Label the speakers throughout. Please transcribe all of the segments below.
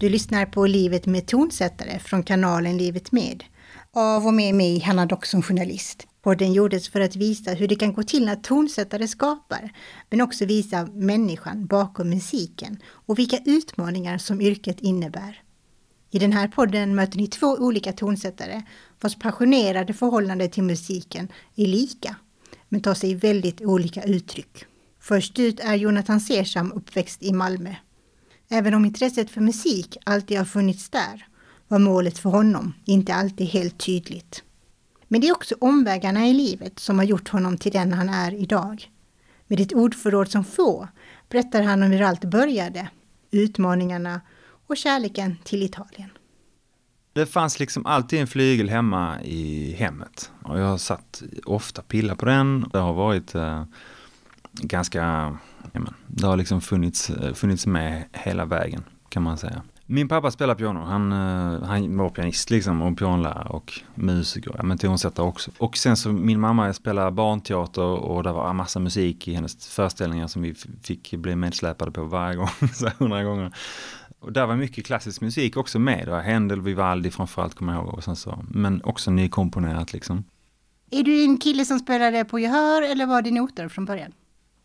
Speaker 1: Du lyssnar på Livet med tonsättare från kanalen Livet med. Av och med mig, Hanna Dock som journalist. Podden gjordes för att visa hur det kan gå till när tonsättare skapar, men också visa människan bakom musiken och vilka utmaningar som yrket innebär. I den här podden möter ni två olika tonsättare vars passionerade förhållande till musiken är lika, men tar sig väldigt olika uttryck. Först ut är Jonathan Sersam uppväxt i Malmö. Även om intresset för musik alltid har funnits där var målet för honom inte alltid helt tydligt. Men det är också omvägarna i livet som har gjort honom till den han är idag. Med ett ordförråd som få berättar han om hur allt började, utmaningarna och kärleken till Italien.
Speaker 2: Det fanns liksom alltid en flygel hemma i hemmet och jag har satt ofta pilla på den. Det har varit eh, ganska, ja, men, det har liksom funnits, eh, funnits med hela vägen kan man säga. Min pappa spelar piano, han, eh, han var pianist liksom och pianolärare och musiker, ja, men tonsättare också. Och sen så min mamma spelar barnteater och det var massa musik i hennes föreställningar som vi fick bli medsläpade på varje gång, så hundra gånger. Och där var mycket klassisk musik också med, det var Händel, Vivaldi framförallt kommer jag ihåg, och sen så, men också nykomponerat liksom.
Speaker 1: Är du en kille som spelade på gehör eller var det noter från början?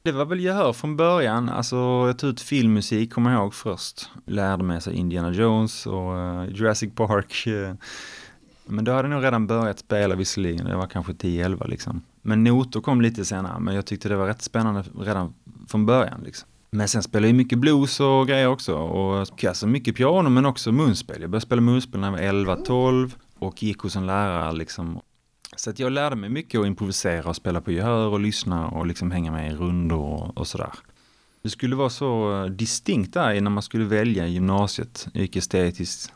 Speaker 2: Det var väl gehör från början, alltså jag tog ut filmmusik kommer jag ihåg först. Lärde mig så Indiana Jones och uh, Jurassic Park. Uh, men då hade jag nog redan börjat spela visserligen, det var kanske 10-11 liksom. Men noter kom lite senare, men jag tyckte det var rätt spännande redan från början liksom. Men sen spelade jag mycket blues och grejer också och alltså mycket piano men också munspel. Jag började spela munspel när jag var 11-12 och gick hos en lärare liksom så att jag lärde mig mycket att improvisera och spela på gehör och lyssna och liksom hänga med i rundor och, och sådär. Det skulle vara så distinkt där när man skulle välja gymnasiet, gick estetiskt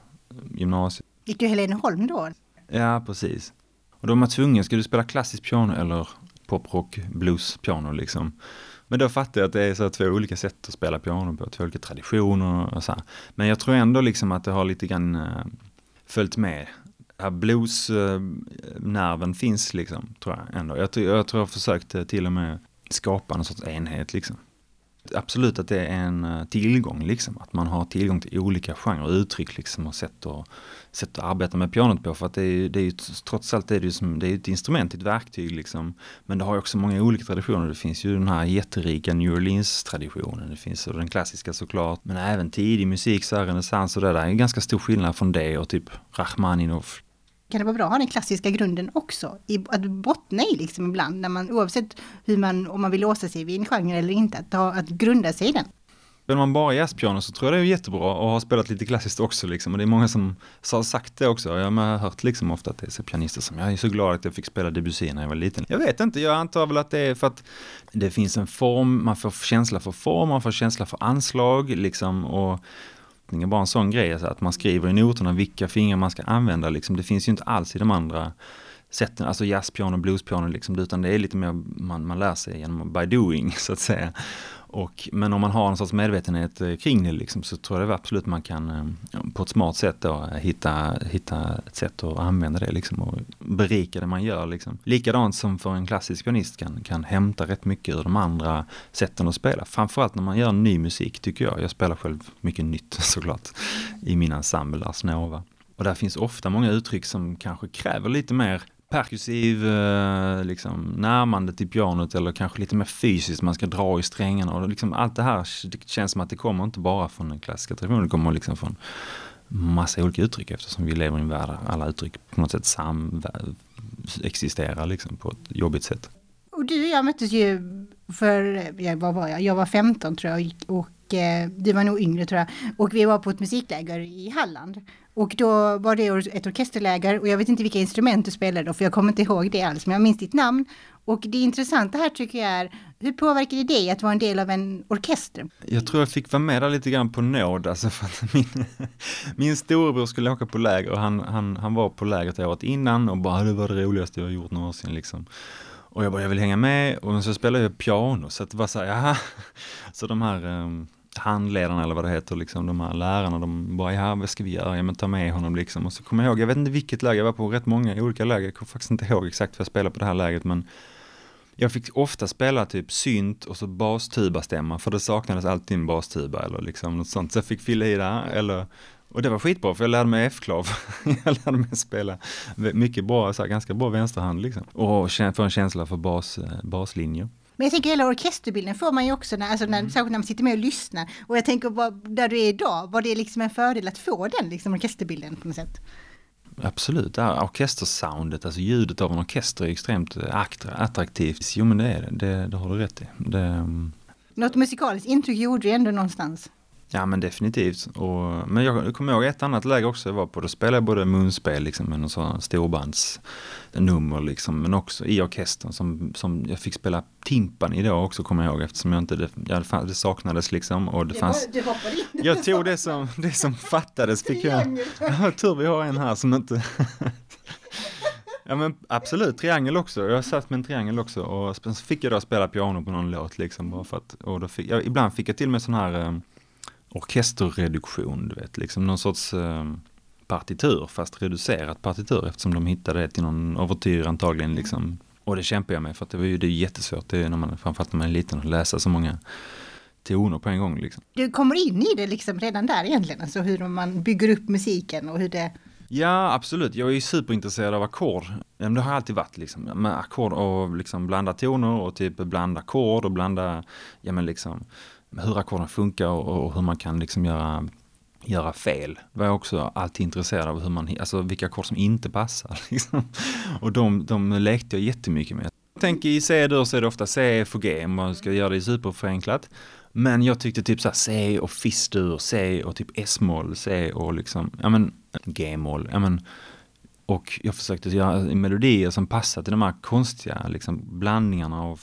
Speaker 2: gymnasiet.
Speaker 1: Gick du Heleneholm då?
Speaker 2: Ja, precis. Och då var man tvungen, ska du spela klassiskt piano eller poprock, blues, piano liksom. Men då fattade jag att det är så två olika sätt att spela piano på, två olika traditioner och så här. Men jag tror ändå liksom att det har lite grann äh, följt med bluesnerven finns liksom, tror jag ändå. Jag, jag tror jag försökte försökt eh, till och med skapa någon sorts enhet liksom. Absolut att det är en eh, tillgång liksom, att man har tillgång till olika genrer, och uttryck liksom och sätt att, sätt att arbeta med pianot på för att det är, det är ju trots allt det är det, som, det är ett instrument, ett verktyg liksom. Men det har ju också många olika traditioner. Det finns ju den här jätterika New Orleans-traditionen, det finns den klassiska såklart, men även tidig musik, så här renässans och det där är en ganska stor skillnad från det och typ Rachmaninov
Speaker 1: kan det vara bra att ha den klassiska grunden också. I, att bottna i liksom ibland, när man, oavsett hur man, om man vill låsa sig vid en genre eller inte, att, ta, att grunda sig i den.
Speaker 2: Spelar man bara jazzpiano så tror jag det är jättebra att ha spelat lite klassiskt också liksom. Och det är många som har sagt det också. Jag har hört liksom ofta att det är så pianister som, jag är så glad att jag fick spela Debussy när jag var liten. Jag vet inte, jag antar väl att det är för att det finns en form, man får känsla för form, man får känsla för anslag liksom. Och är bara en sån grej, alltså att man skriver i noterna vilka fingrar man ska använda. Liksom. Det finns ju inte alls i de andra sätten, alltså jazzpiano, bluespiano, liksom, utan det är lite mer man, man lär sig genom by doing så att säga. Och, men om man har en sorts medvetenhet eh, kring det liksom, så tror jag absolut man kan eh, på ett smart sätt då, eh, hitta, hitta ett sätt att använda det liksom, och berika det man gör. Liksom. Likadant som för en klassisk pianist kan, kan hämta rätt mycket ur de andra sätten att spela. Framförallt när man gör ny musik tycker jag. Jag spelar själv mycket nytt såklart i min ensemble Ars Nova. Och där finns ofta många uttryck som kanske kräver lite mer perkussiv eh, liksom, närmande till pianot eller kanske lite mer fysiskt, man ska dra i strängarna och liksom, allt det här det känns som att det kommer inte bara från den klassiska traditionen, det kommer liksom från massa olika uttryck eftersom vi lever i en värld där alla uttryck på något sätt sam existerar liksom på ett jobbigt sätt.
Speaker 1: Och du och jag möttes ju för, ja, vad var jag, jag var 15 tror jag och Eh, du var nog yngre tror jag. Och vi var på ett musikläger i Halland. Och då var det ett orkesterläger och jag vet inte vilka instrument du spelade då, för jag kommer inte ihåg det alls, men jag minns ditt namn. Och det intressanta här tycker jag är, hur påverkade det dig att vara en del av en orkester?
Speaker 2: Jag tror jag fick vara med där lite grann på nåd, alltså för att min, min storebror skulle åka på läger och han, han, han var på lägret året innan och bara, ah, det var det roligaste jag gjort någonsin liksom. Och jag bara, jag vill hänga med och så spelade jag piano så att det var så här, jaha. Så de här um, handledarna eller vad det heter, liksom de här lärarna, de bara, ja vad ska vi göra? Ja men ta med honom liksom. Och så kommer jag ihåg, jag vet inte vilket läger, jag var på rätt många olika läger, jag kommer faktiskt inte ihåg exakt vad jag spelade på det här lägret men jag fick ofta spela typ synt och så bastuba stämma för det saknades alltid en bastuba eller liksom något sånt. Så jag fick fylla i det eller Och det var skitbra för jag lärde mig F-klav. jag lärde mig spela mycket bra, så här, ganska bra vänsterhand liksom. Och få en känsla för bas, eh, baslinjer.
Speaker 1: Men jag tänker hela orkesterbilden får man ju också, när, alltså när, mm. särskilt när man sitter med och lyssnar. Och jag tänker, vad, där du är idag, var det liksom en fördel att få den liksom, orkesterbilden på något sätt?
Speaker 2: Absolut, det här orkestersoundet, alltså ljudet av en orkester är extremt eh, attraktivt. Jo men det är det, det, det har du rätt i. Det, mm.
Speaker 1: Något musikaliskt intryck gjorde du ändå någonstans?
Speaker 2: Ja men definitivt. Och, men jag kommer ihåg ett annat läge också jag var på. Då spelade jag både munspel liksom med någon sån storbandsnummer liksom. Men också i orkestern som, som jag fick spela timpani då också kommer jag ihåg eftersom jag inte, det, jag, det saknades liksom. Och det, det fanns,
Speaker 1: du hoppade in.
Speaker 2: Jag tog det som, det som fattades fick jag. Ja, tur vi har en här som inte Ja men absolut, triangel också. Jag satt med en triangel också och så fick jag då spela piano på någon låt liksom. Bara för att, och då fick, jag, ibland fick jag till med sån här um, orkesterreduktion, du vet, liksom någon sorts eh, partitur, fast reducerat partitur eftersom de hittade det till någon overtyr antagligen liksom. Och det kämpar jag med för att det var ju det är jättesvårt, det är när man, framförallt när man är liten, att läsa så många toner på en gång. Liksom.
Speaker 1: Du kommer in i det liksom redan där egentligen, alltså hur man bygger upp musiken och hur det
Speaker 2: Ja, absolut. Jag är ju superintresserad av ackord. Det har jag alltid varit liksom. Med ackord och liksom blanda toner och typ blanda ackord och blanda, ja men liksom hur ackorden funkar och, och, hur man kan liksom göra, göra fel. Var jag också alltid intresserad av hur man, alltså vilka ackord som inte passar. Liksom. Och de, de lekte jag jättemycket med. Tänk i C-dur så är det ofta C, F och G om man ska göra det superförenklat. Men jag tyckte typ så här C och Fis-dur, C och typ S-moll, C och liksom, ja men G-moll, ja men och jag försökte göra melodier som passade till de här konstiga liksom, blandningarna av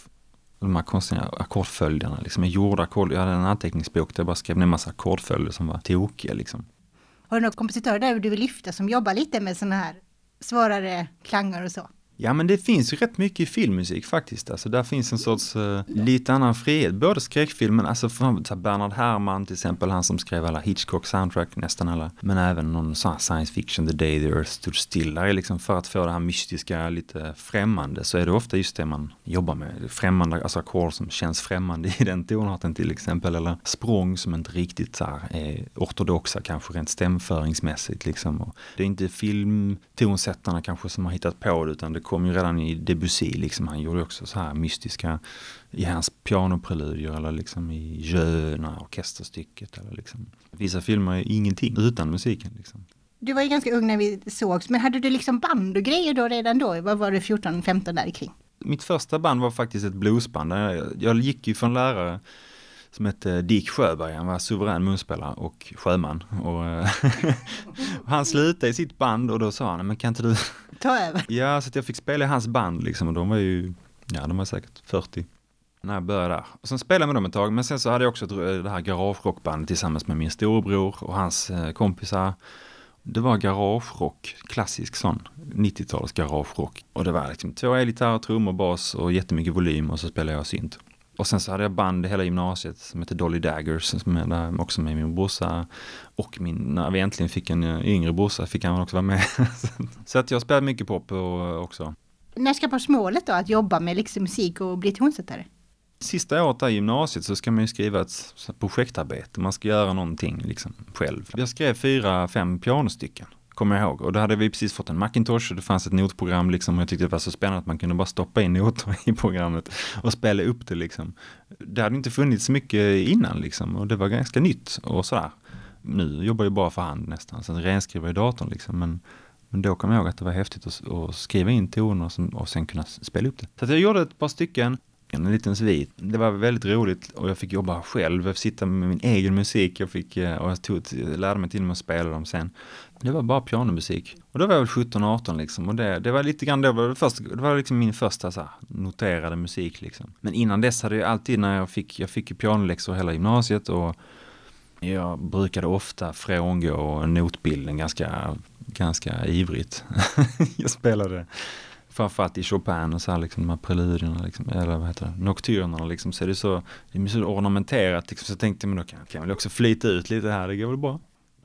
Speaker 2: de här konstiga ackordföljderna. Liksom. Jag gjorde ackord, jag hade en anteckningsbok där jag bara skrev ner en massa ackordföljder som var tokiga. Liksom.
Speaker 1: Har du några kompositörer där du vill lyfta som jobbar lite med sådana här svårare klanger och så?
Speaker 2: Ja men det finns ju rätt mycket i filmmusik faktiskt. Alltså där finns en sorts uh, lite annan frihet. Både skräckfilmen, alltså för, Bernard Herrmann till exempel, han som skrev alla Hitchcock soundtrack, nästan alla. Men även någon sån science fiction, The Day the Earth Stood Still. Där är liksom för att få det här mystiska, lite främmande, så är det ofta just det man jobbar med. Främmande, alltså ackord som känns främmande i den tonarten till exempel. Eller språng som inte riktigt så här, är ortodoxa kanske rent stämföringsmässigt liksom. Och det är inte filmtonsättarna kanske som har hittat på det, utan det kom ju redan i Debussy, liksom. han gjorde också så här mystiska i hans pianopreludier eller liksom i Jöna orkesterstycket. Eller liksom. Vissa filmer är ingenting utan musiken. Liksom.
Speaker 1: Du var ju ganska ung när vi sågs, men hade du liksom band och grejer då redan då? Vad var du 14-15 där kring?
Speaker 2: Mitt första band var faktiskt ett bluesband. Jag, jag gick ju från lärare som hette Dick Sjöberg. Han var suverän munspelare och sjöman. Och, eh, han slutade i sitt band och då sa han, men kan inte du
Speaker 1: ta över?
Speaker 2: Ja, så jag fick spela i hans band liksom och de var ju, ja de var säkert 40 när jag började där. Och sen spelade jag med dem ett tag, men sen så hade jag också det här garagerockbandet tillsammans med min storebror och hans eh, kompisar. Det var garagerock, klassisk sån, 90-talets garagerock. Och det var liksom två elgitarrer, trummor, bas och jättemycket volym och så spelade jag synt. Och sen så hade jag band i hela gymnasiet som hette Dolly Daggers, som är där också med min brorsa. Och min, när vi äntligen fick en eh, yngre brorsa fick han också vara med. så att jag spelade mycket pop också.
Speaker 1: När ska på målet då, att jobba med liksom musik och bli tonsättare?
Speaker 2: Sista året i gymnasiet så ska man ju skriva ett projektarbete, man ska göra någonting liksom själv. Jag skrev fyra, fem pianostycken kommer jag ihåg. Och då hade vi precis fått en Macintosh och det fanns ett notprogram liksom. Och jag tyckte det var så spännande att man kunde bara stoppa in noter i programmet och spela upp det liksom. Det hade inte funnits så mycket innan liksom och det var ganska nytt och sådär. Nu jobbar jag bara för hand nästan, sen renskriver jag i datorn liksom. Men, men då kom jag ihåg att det var häftigt att, att skriva in toner och sen kunna spela upp det. Så jag gjorde ett par stycken en liten svit. Det var väldigt roligt och jag fick jobba själv, jag fick sitta med min egen musik jag fick, eh, och jag tog, lärde mig till och med att spela dem sen. Det var bara pianomusik. Och då var jag väl 17-18 liksom och det, det var lite grann, det var, det första, det var liksom min första så här, noterade musik liksom. Men innan dess hade jag alltid när jag fick, jag fick pianoläxor hela gymnasiet och jag brukade ofta frångå notbilden ganska, ganska ivrigt. jag spelade framförallt i Chopin och så här liksom de här preludierna liksom, eller vad heter det, nocturnerna liksom, så är det så, det är så ornamenterat liksom, så jag tänkte men då kan jag väl också flyta ut lite här, det går väl bra.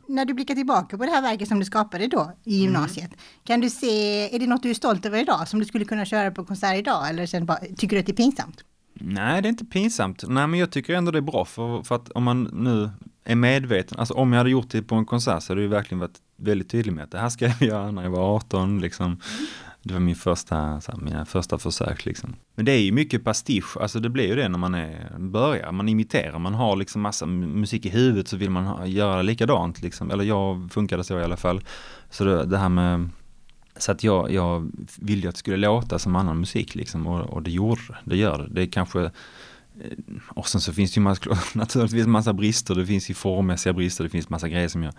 Speaker 1: När du blickar tillbaka på det här verket som du skapade då i mm. gymnasiet, mm. kan du se, är det något du är stolt över idag som du skulle kunna köra på konsert idag eller sen bara, tycker du att det är pinsamt?
Speaker 2: Nej, det är inte pinsamt. Nej, men jag tycker ändå det är bra för, för att om man nu är medveten, alltså om jag hade gjort det på en konsert så hade det ju verkligen varit väldigt tydligt med att det här ska jag göra när jag var 18 liksom. Det var min första, så här, mina första försök liksom. Men det är ju mycket pastisch, alltså det blir ju det när man är, börjar, man imiterar, man har liksom massa musik i huvudet så vill man ha, göra likadant liksom, eller jag funkade så i alla fall. Så det, det här med så att jag, jag ville ju att det skulle låta som annan musik liksom. Och, och det gjorde det, det gör det. Det är kanske eh, och sen så finns det ju massa, naturligtvis massa brister, det finns ju formmässiga brister, det finns massa grejer som jag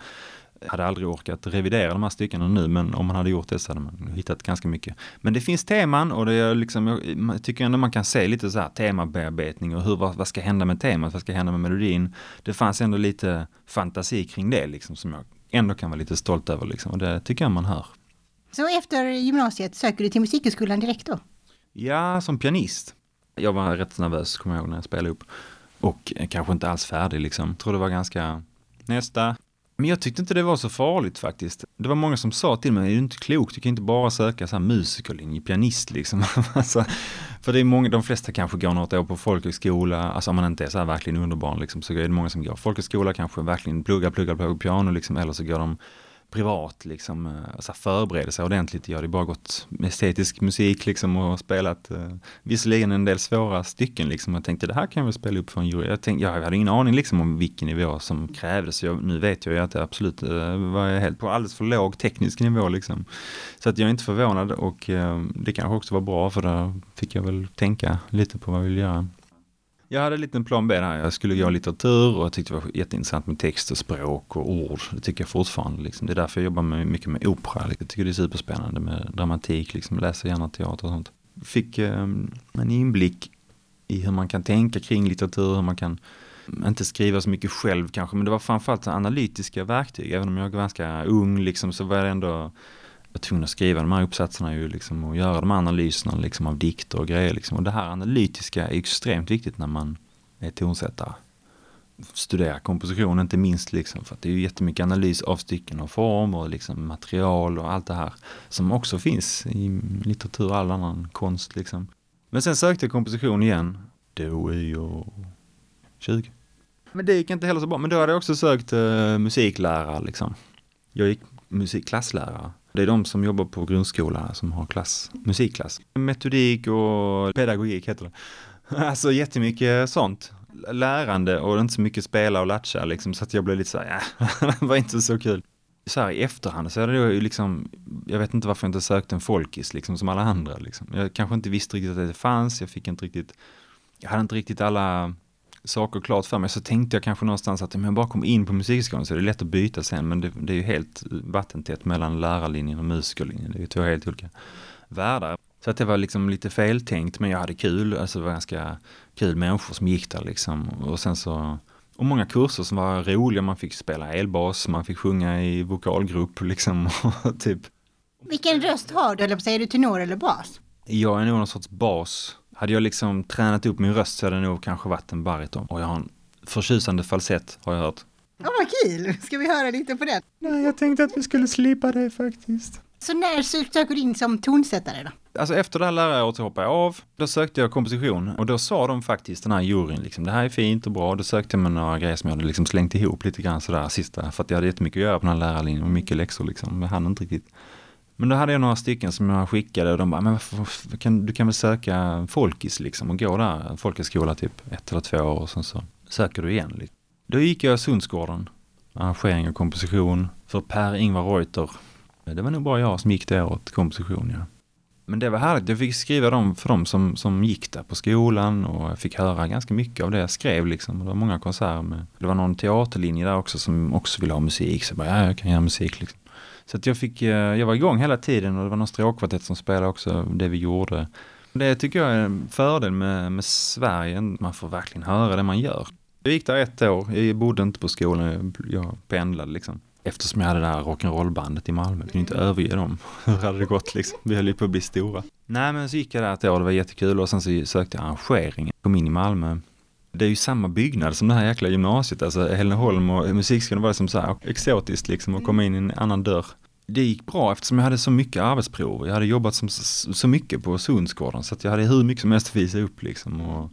Speaker 2: hade aldrig orkat revidera de här styckena nu, men om man hade gjort det så hade man hittat ganska mycket. Men det finns teman och det är liksom, jag tycker ändå man kan se lite så här temabearbetning och hur, vad, vad ska hända med temat, vad ska hända med melodin. Det fanns ändå lite fantasi kring det liksom som jag ändå kan vara lite stolt över liksom och det tycker jag man hör.
Speaker 1: Så efter gymnasiet söker du till Musikhögskolan direkt då?
Speaker 2: Ja, som pianist. Jag var rätt nervös, kommer jag ihåg, när jag spelade upp. Och kanske inte alls färdig liksom. Jag tror det var ganska nästa, men jag tyckte inte det var så farligt faktiskt. Det var många som sa till mig, är du inte klok, du kan inte bara söka så här musikerlinje, pianist liksom. alltså, för det är många, de flesta kanske går något år på folkhögskola, alltså om man inte är så här verkligen underbarn liksom, så är det många som går folkhögskola, kanske verkligen pluggar, pluggar, pluggar piano liksom, eller så går de privat liksom, eh, alltså förbereda sig ordentligt. Jag hade bara gått med estetisk musik liksom och spelat eh, visserligen en del svåra stycken liksom. Jag tänkte det här kan jag väl spela upp för en jury. Jag, tänkte, jag hade ingen aning liksom om vilken nivå som krävdes. Jag, nu vet jag ju att det absolut eh, var helt på alldeles för låg teknisk nivå liksom. Så att jag är inte förvånad och eh, det kanske också var bra för där fick jag väl tänka lite på vad jag vill göra. Jag hade en liten plan B där. Jag skulle gå litteratur och jag tyckte det var jätteintressant med text och språk och ord. Det tycker jag fortfarande. Liksom. Det är därför jag jobbar med, mycket med opera. Jag tycker det är superspännande med dramatik. Liksom. Läser gärna teater och sånt. Fick um, en inblick i hur man kan tänka kring litteratur, hur man kan mm, inte skriva så mycket själv kanske, men det var framförallt analytiska verktyg. Även om jag var ganska ung liksom, så var jag ändå var tvungen att skriva de här uppsatserna ju liksom och göra de här analyserna liksom av dikter och grejer liksom. Och det här analytiska är extremt viktigt när man är tonsättare. Studera komposition inte minst liksom för att det är ju jättemycket analys av stycken och form och liksom material och allt det här som också finns i litteratur och all annan konst liksom. Men sen sökte jag komposition igen. Då är jag 20. Men det gick inte heller så bra. Men då hade jag också sökt uh, musiklärare liksom. Jag gick musikklasslärare. Det är de som jobbar på grundskolan som har klass, musikklass. Metodik och pedagogik heter det. Alltså jättemycket sånt. Lärande och inte så mycket spela och latcha liksom så att jag blev lite så här, ja, äh, det var inte så kul. Så här i efterhand så är det ju liksom, jag vet inte varför jag inte sökte en folkis liksom som alla andra liksom. Jag kanske inte visste riktigt att det fanns, jag fick inte riktigt, jag hade inte riktigt alla saker klart för mig så tänkte jag kanske någonstans att om jag bara kommer in på musikskolan så är det lätt att byta sen men det, det är ju helt vattentätt mellan lärarlinjen och musikerlinjen. Det är ju två helt olika världar. Så att det var liksom lite feltänkt men jag hade kul, alltså det var ganska kul människor som gick där liksom. Och sen så, och många kurser som var roliga, man fick spela elbas, man fick sjunga i vokalgrupp liksom. typ.
Speaker 1: Vilken röst har du, eller säger du tenor eller bas?
Speaker 2: Jag är nog någon sorts bas hade jag liksom tränat upp min röst så hade det nog kanske varit en bariton. Och jag har en förtjusande falsett har jag hört.
Speaker 1: Ja, vad kul! Ska vi höra lite på den?
Speaker 2: Nej, jag tänkte att vi skulle slippa det faktiskt.
Speaker 1: Så när söker du in som tonsättare då?
Speaker 2: Alltså efter det här läraråret så hoppade jag av. Då sökte jag komposition och då sa de faktiskt, den här juryn, liksom, det här är fint och bra. Då sökte jag med några grejer som jag hade liksom slängt ihop lite grann sådär sista. För att jag hade jättemycket att göra på den här lärarlinjen och mycket läxor liksom. Jag hann inte riktigt. Men då hade jag några stycken som jag skickade och de bara, men varför, kan, du kan väl söka Folkis liksom och gå där, folkhögskola typ ett eller två år och sen så söker du igen. Liksom. Då gick jag Sundsgården, arrangering och komposition för Per-Ingvar Reuter. Det var nog bara jag som gick det året, komposition ja. Men det var härligt, jag fick skriva dem för dem som, som gick där på skolan och jag fick höra ganska mycket av det jag skrev liksom. Det var många konserter med, det var någon teaterlinje där också som också ville ha musik, så jag bara, ja jag kan göra musik liksom. Så att jag fick, eh, jag var igång hela tiden och det var någon stråkkvartett som spelade också det vi gjorde. Det tycker jag är en fördel med, med Sverige, man får verkligen höra det man gör. Jag gick där ett år, jag bodde inte på skolan, jag pendlade liksom. Eftersom jag hade det här rock'n'roll-bandet i Malmö, jag kunde inte överge dem. Hur hade det gått liksom? Vi höll ju på att bli stora. Nej men så gick jag där ett år, det var jättekul och sen så sökte jag arrangering. Kom in i Malmö. Det är ju samma byggnad som det här jäkla gymnasiet, alltså Hällneholm och musikskolan var som så här exotiskt liksom att komma in i en annan dörr det gick bra eftersom jag hade så mycket arbetsprov. Jag hade jobbat som, så mycket på Sundsgården så att jag hade hur mycket som helst att visa upp liksom. Och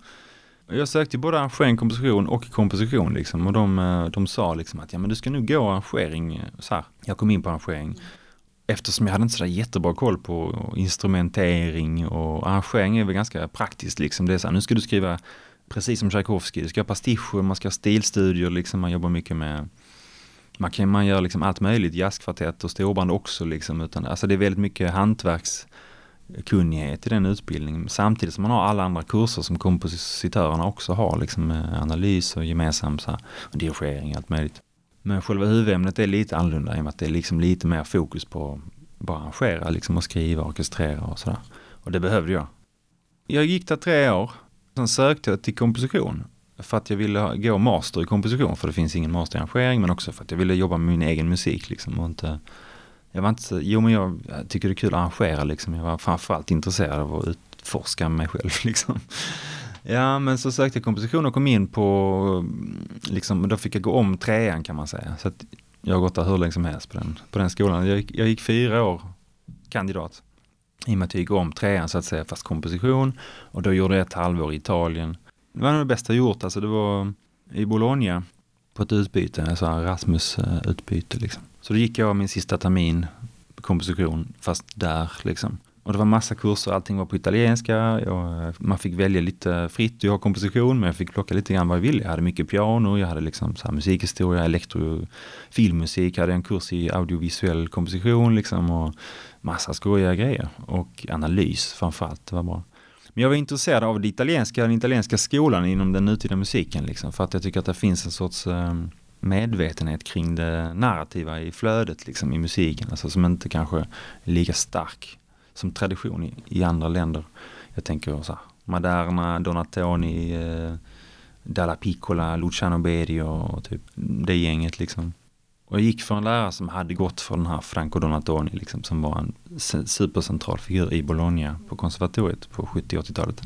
Speaker 2: Jag sökte både arrangering, komposition och komposition liksom och de, eh, de sa liksom att ja men du ska nu gå arrangering så här. Jag kom in på arrangering eftersom jag hade inte sådär jättebra koll på instrumentering och arrangering är väl ganska praktiskt liksom. Det är så här, nu ska du skriva precis som Tchaikovsky, du ska ha pastischer, man ska ha stilstudier liksom, man jobbar mycket med man kan man gör liksom allt möjligt, jazzkvartett och storband också liksom, utan, alltså det är väldigt mycket hantverkskunnighet i den utbildningen samtidigt som man har alla andra kurser som kompositörerna också har, liksom eh, analys och gemensam så här, och dirigering och allt möjligt. Men själva huvudämnet är lite annorlunda i och med att det är liksom lite mer fokus på bara arrangera liksom och skriva och orkestrera och sådär. Och det behövde jag. Jag gick där tre år. Sen sökte jag till komposition. För att jag ville gå master i komposition. För det finns ingen master i arrangering. Men också för att jag ville jobba med min egen musik liksom. Och inte, jag var inte så, jo men jag tycker det är kul att arrangera liksom. Jag var framförallt intresserad av att utforska mig själv liksom. Ja, men så sökte jag komposition och kom in på, liksom, då fick jag gå om trean kan man säga. Så att jag har gått där hur länge som helst på den, på den skolan. Jag gick, jag gick fyra år kandidat. I och med att jag gick om trean så att säga, fast komposition. Och då gjorde jag ett halvår i Italien. Det var nog det bästa jag gjort, alltså det var i Bologna på ett utbyte, alltså Erasmus-utbyte liksom. Så då gick jag min sista termin komposition, fast där liksom. Och det var massa kurser, allting var på italienska. Jag, man fick välja lite fritt. Jag har komposition men jag fick plocka lite grann vad jag ville. Jag hade mycket piano, jag hade liksom så musikhistoria, elektro, filmmusik, jag hade en kurs i audiovisuell komposition liksom och massa skojiga grejer. Och analys framförallt, det var bra. Men jag var intresserad av det italienska, den italienska skolan inom den nutida musiken liksom, för att jag tycker att det finns en sorts um, medvetenhet kring det narrativa i flödet liksom, i musiken, alltså som inte kanske är lika stark som tradition i, i andra länder. Jag tänker så här, Maderna, Donatoni, eh, Dalla Piccola, Luciano Berio och typ det gänget liksom. Och jag gick för en lärare som hade gått för den här Franco Donatoni liksom, som var en supercentral figur i Bologna på konservatoriet på 70-80-talet.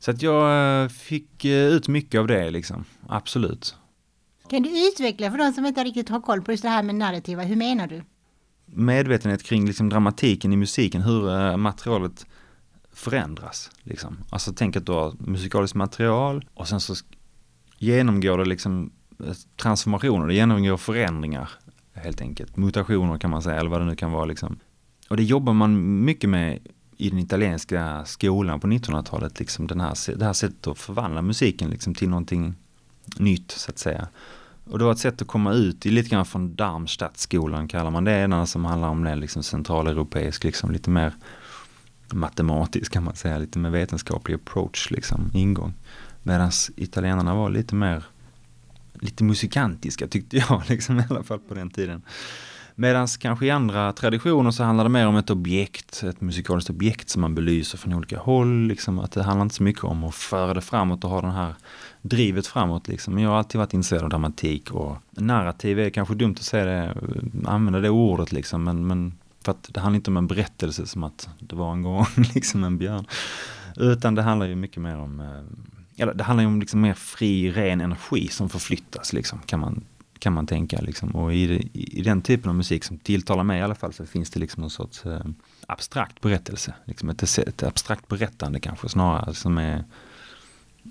Speaker 2: Så att jag eh, fick eh, ut mycket av det liksom, absolut.
Speaker 1: Kan du utveckla för de som inte riktigt har koll på just det här med narrativa, hur menar du?
Speaker 2: medvetenhet kring liksom dramatiken i musiken, hur uh, materialet förändras. Liksom. Alltså tänk att du har musikaliskt material och sen så genomgår det liksom eh, transformationer, det genomgår förändringar helt enkelt. Mutationer kan man säga, eller vad det nu kan vara liksom. Och det jobbar man mycket med i den italienska skolan på 1900-talet, liksom den här, det här sättet att förvandla musiken liksom till någonting nytt så att säga. Och det var ett sätt att komma ut i lite grann från Darmstadtskolan kallar man det, den som handlar om det liksom centraleuropeisk, liksom lite mer matematisk kan man säga, lite mer vetenskaplig approach, liksom ingång. Medan italienarna var lite mer, lite musikantiska tyckte jag, liksom i alla fall på den tiden. Medan kanske i andra traditioner så handlar det mer om ett objekt, ett musikaliskt objekt som man belyser från olika håll. Liksom, att det handlar inte så mycket om att föra det framåt och ha den här drivet framåt. Liksom. Jag har alltid varit intresserad av dramatik och narrativ är kanske dumt att säga det, använda det ordet liksom, men, men för att det handlar inte om en berättelse som att det var en gång liksom en björn. Utan det handlar ju mycket mer om, eh, eller det handlar ju om liksom mer fri, ren energi som förflyttas liksom, kan man, kan man tänka. Liksom. Och i, i den typen av musik som tilltalar mig i alla fall så finns det liksom någon sorts eh, abstrakt berättelse. Liksom ett, ett abstrakt berättande kanske snarare som är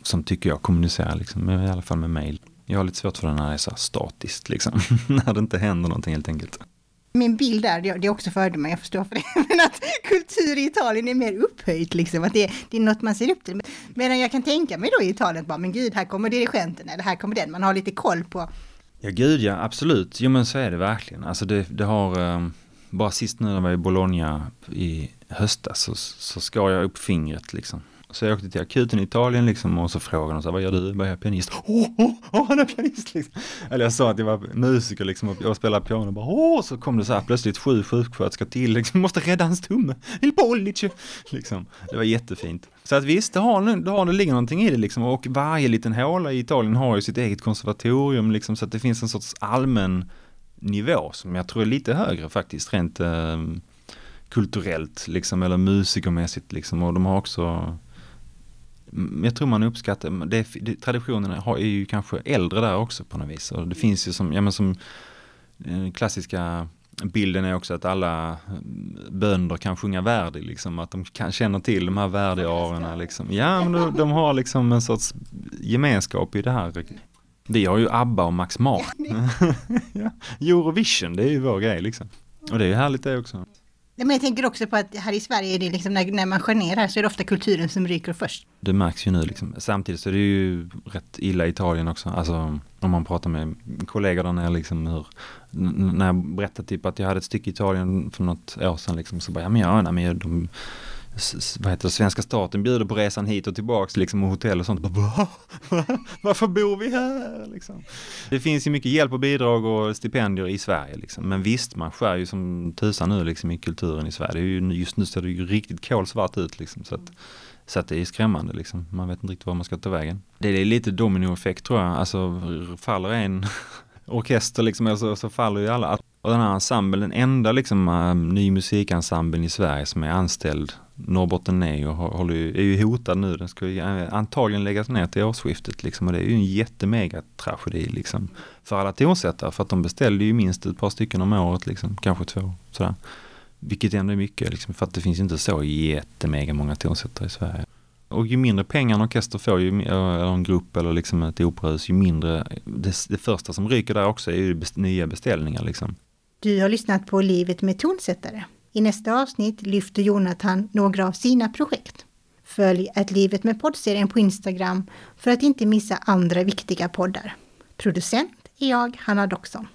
Speaker 2: som tycker jag kommunicerar liksom, i alla fall med mig. Jag har lite svårt för det när det är så här statiskt, liksom. när det inte händer någonting helt enkelt.
Speaker 1: Min bild där, det är också fördomar, jag förstår för det, men att kultur i Italien är mer upphöjt, liksom, att det, det är något man ser upp till. Medan jag kan tänka mig då i Italien, bara, men gud, här kommer dirigenten, eller här kommer den, man har lite koll på.
Speaker 2: Ja, gud ja, absolut. Jo, men så är det verkligen. Alltså det, det har, um, bara sist nu när jag var i Bologna i höstas så, så skar jag upp fingret liksom. Så jag åkte till akuten i Italien liksom och så frågade de så här, vad gör du? Vad är jag pianist? Åh, oh, oh, han är pianist liksom. Eller jag sa att jag var musiker liksom och jag spelade piano och bara åh, så kom det så här plötsligt sju sjuksköterskor till liksom, måste rädda hans tumme, il pollice, liksom. Det var jättefint. Så att visst, det har, det har det ligger någonting i det liksom och varje liten håla i Italien har ju sitt eget konservatorium liksom så att det finns en sorts allmän nivå som jag tror är lite högre faktiskt rent eh, kulturellt liksom eller musikermässigt liksom och de har också jag tror man uppskattar, det, det, traditionerna har, är ju kanske äldre där också på något vis. Och det finns ju som, ja men som eh, klassiska bilden är också att alla bönder kan sjunga Verdi, liksom, att de kan, känner till de här Verdi-arerna. Liksom. Ja, men de, de, har liksom en sorts gemenskap i det här. Vi har ju ABBA och Max Martin. ja. Eurovision, det är ju vår grej liksom. Och det är ju härligt det också.
Speaker 1: Men jag tänker också på att här i Sverige, är det liksom när, när man skär ner här så är det ofta kulturen som ryker först.
Speaker 2: Det märks ju nu liksom. Samtidigt så är det ju rätt illa i Italien också. Alltså om man pratar med kollegor där nere liksom hur, när jag berättade typ att jag hade ett stycke i Italien för något år sedan liksom så bara, ja men ja, nej, men de, vad heter det, svenska staten bjuder på resan hit och tillbaks liksom och hotell och sånt. Bara, Varför bor vi här? Liksom. Det finns ju mycket hjälp och bidrag och stipendier i Sverige liksom. Men visst, man skär ju som tusan nu liksom i kulturen i Sverige. Ju, just nu ser det ju riktigt kolsvart ut liksom. Så att, så att det är skrämmande liksom. Man vet inte riktigt var man ska ta vägen. Det är lite dominoeffekt tror jag. Alltså faller en orkester liksom, eller så faller ju alla. Och den här ensemblen, den enda liksom eh, ny musikensemblen i Sverige som är anställd Norrbotten Neo håller ju, är ju hotad nu. Den ska ju eh, antagligen läggas ner till årsskiftet liksom. Och det är ju en jättemega tragedi liksom. För alla tonsättare. För att de beställde ju minst ett par stycken om året liksom. Kanske två. Sådär. Vilket ändå är mycket liksom. För att det finns inte så jättemega många tonsättare i Sverige. Och ju mindre pengar en orkester får, ju, eh, eller en grupp eller liksom ett operahus, ju mindre, det, det första som ryker där också är ju best, nya beställningar liksom.
Speaker 1: Du har lyssnat på Livet med tonsättare. I nästa avsnitt lyfter Jonathan några av sina projekt. Följ Ett livet med poddserien på Instagram för att inte missa andra viktiga poddar. Producent är jag, Hanna Doxon.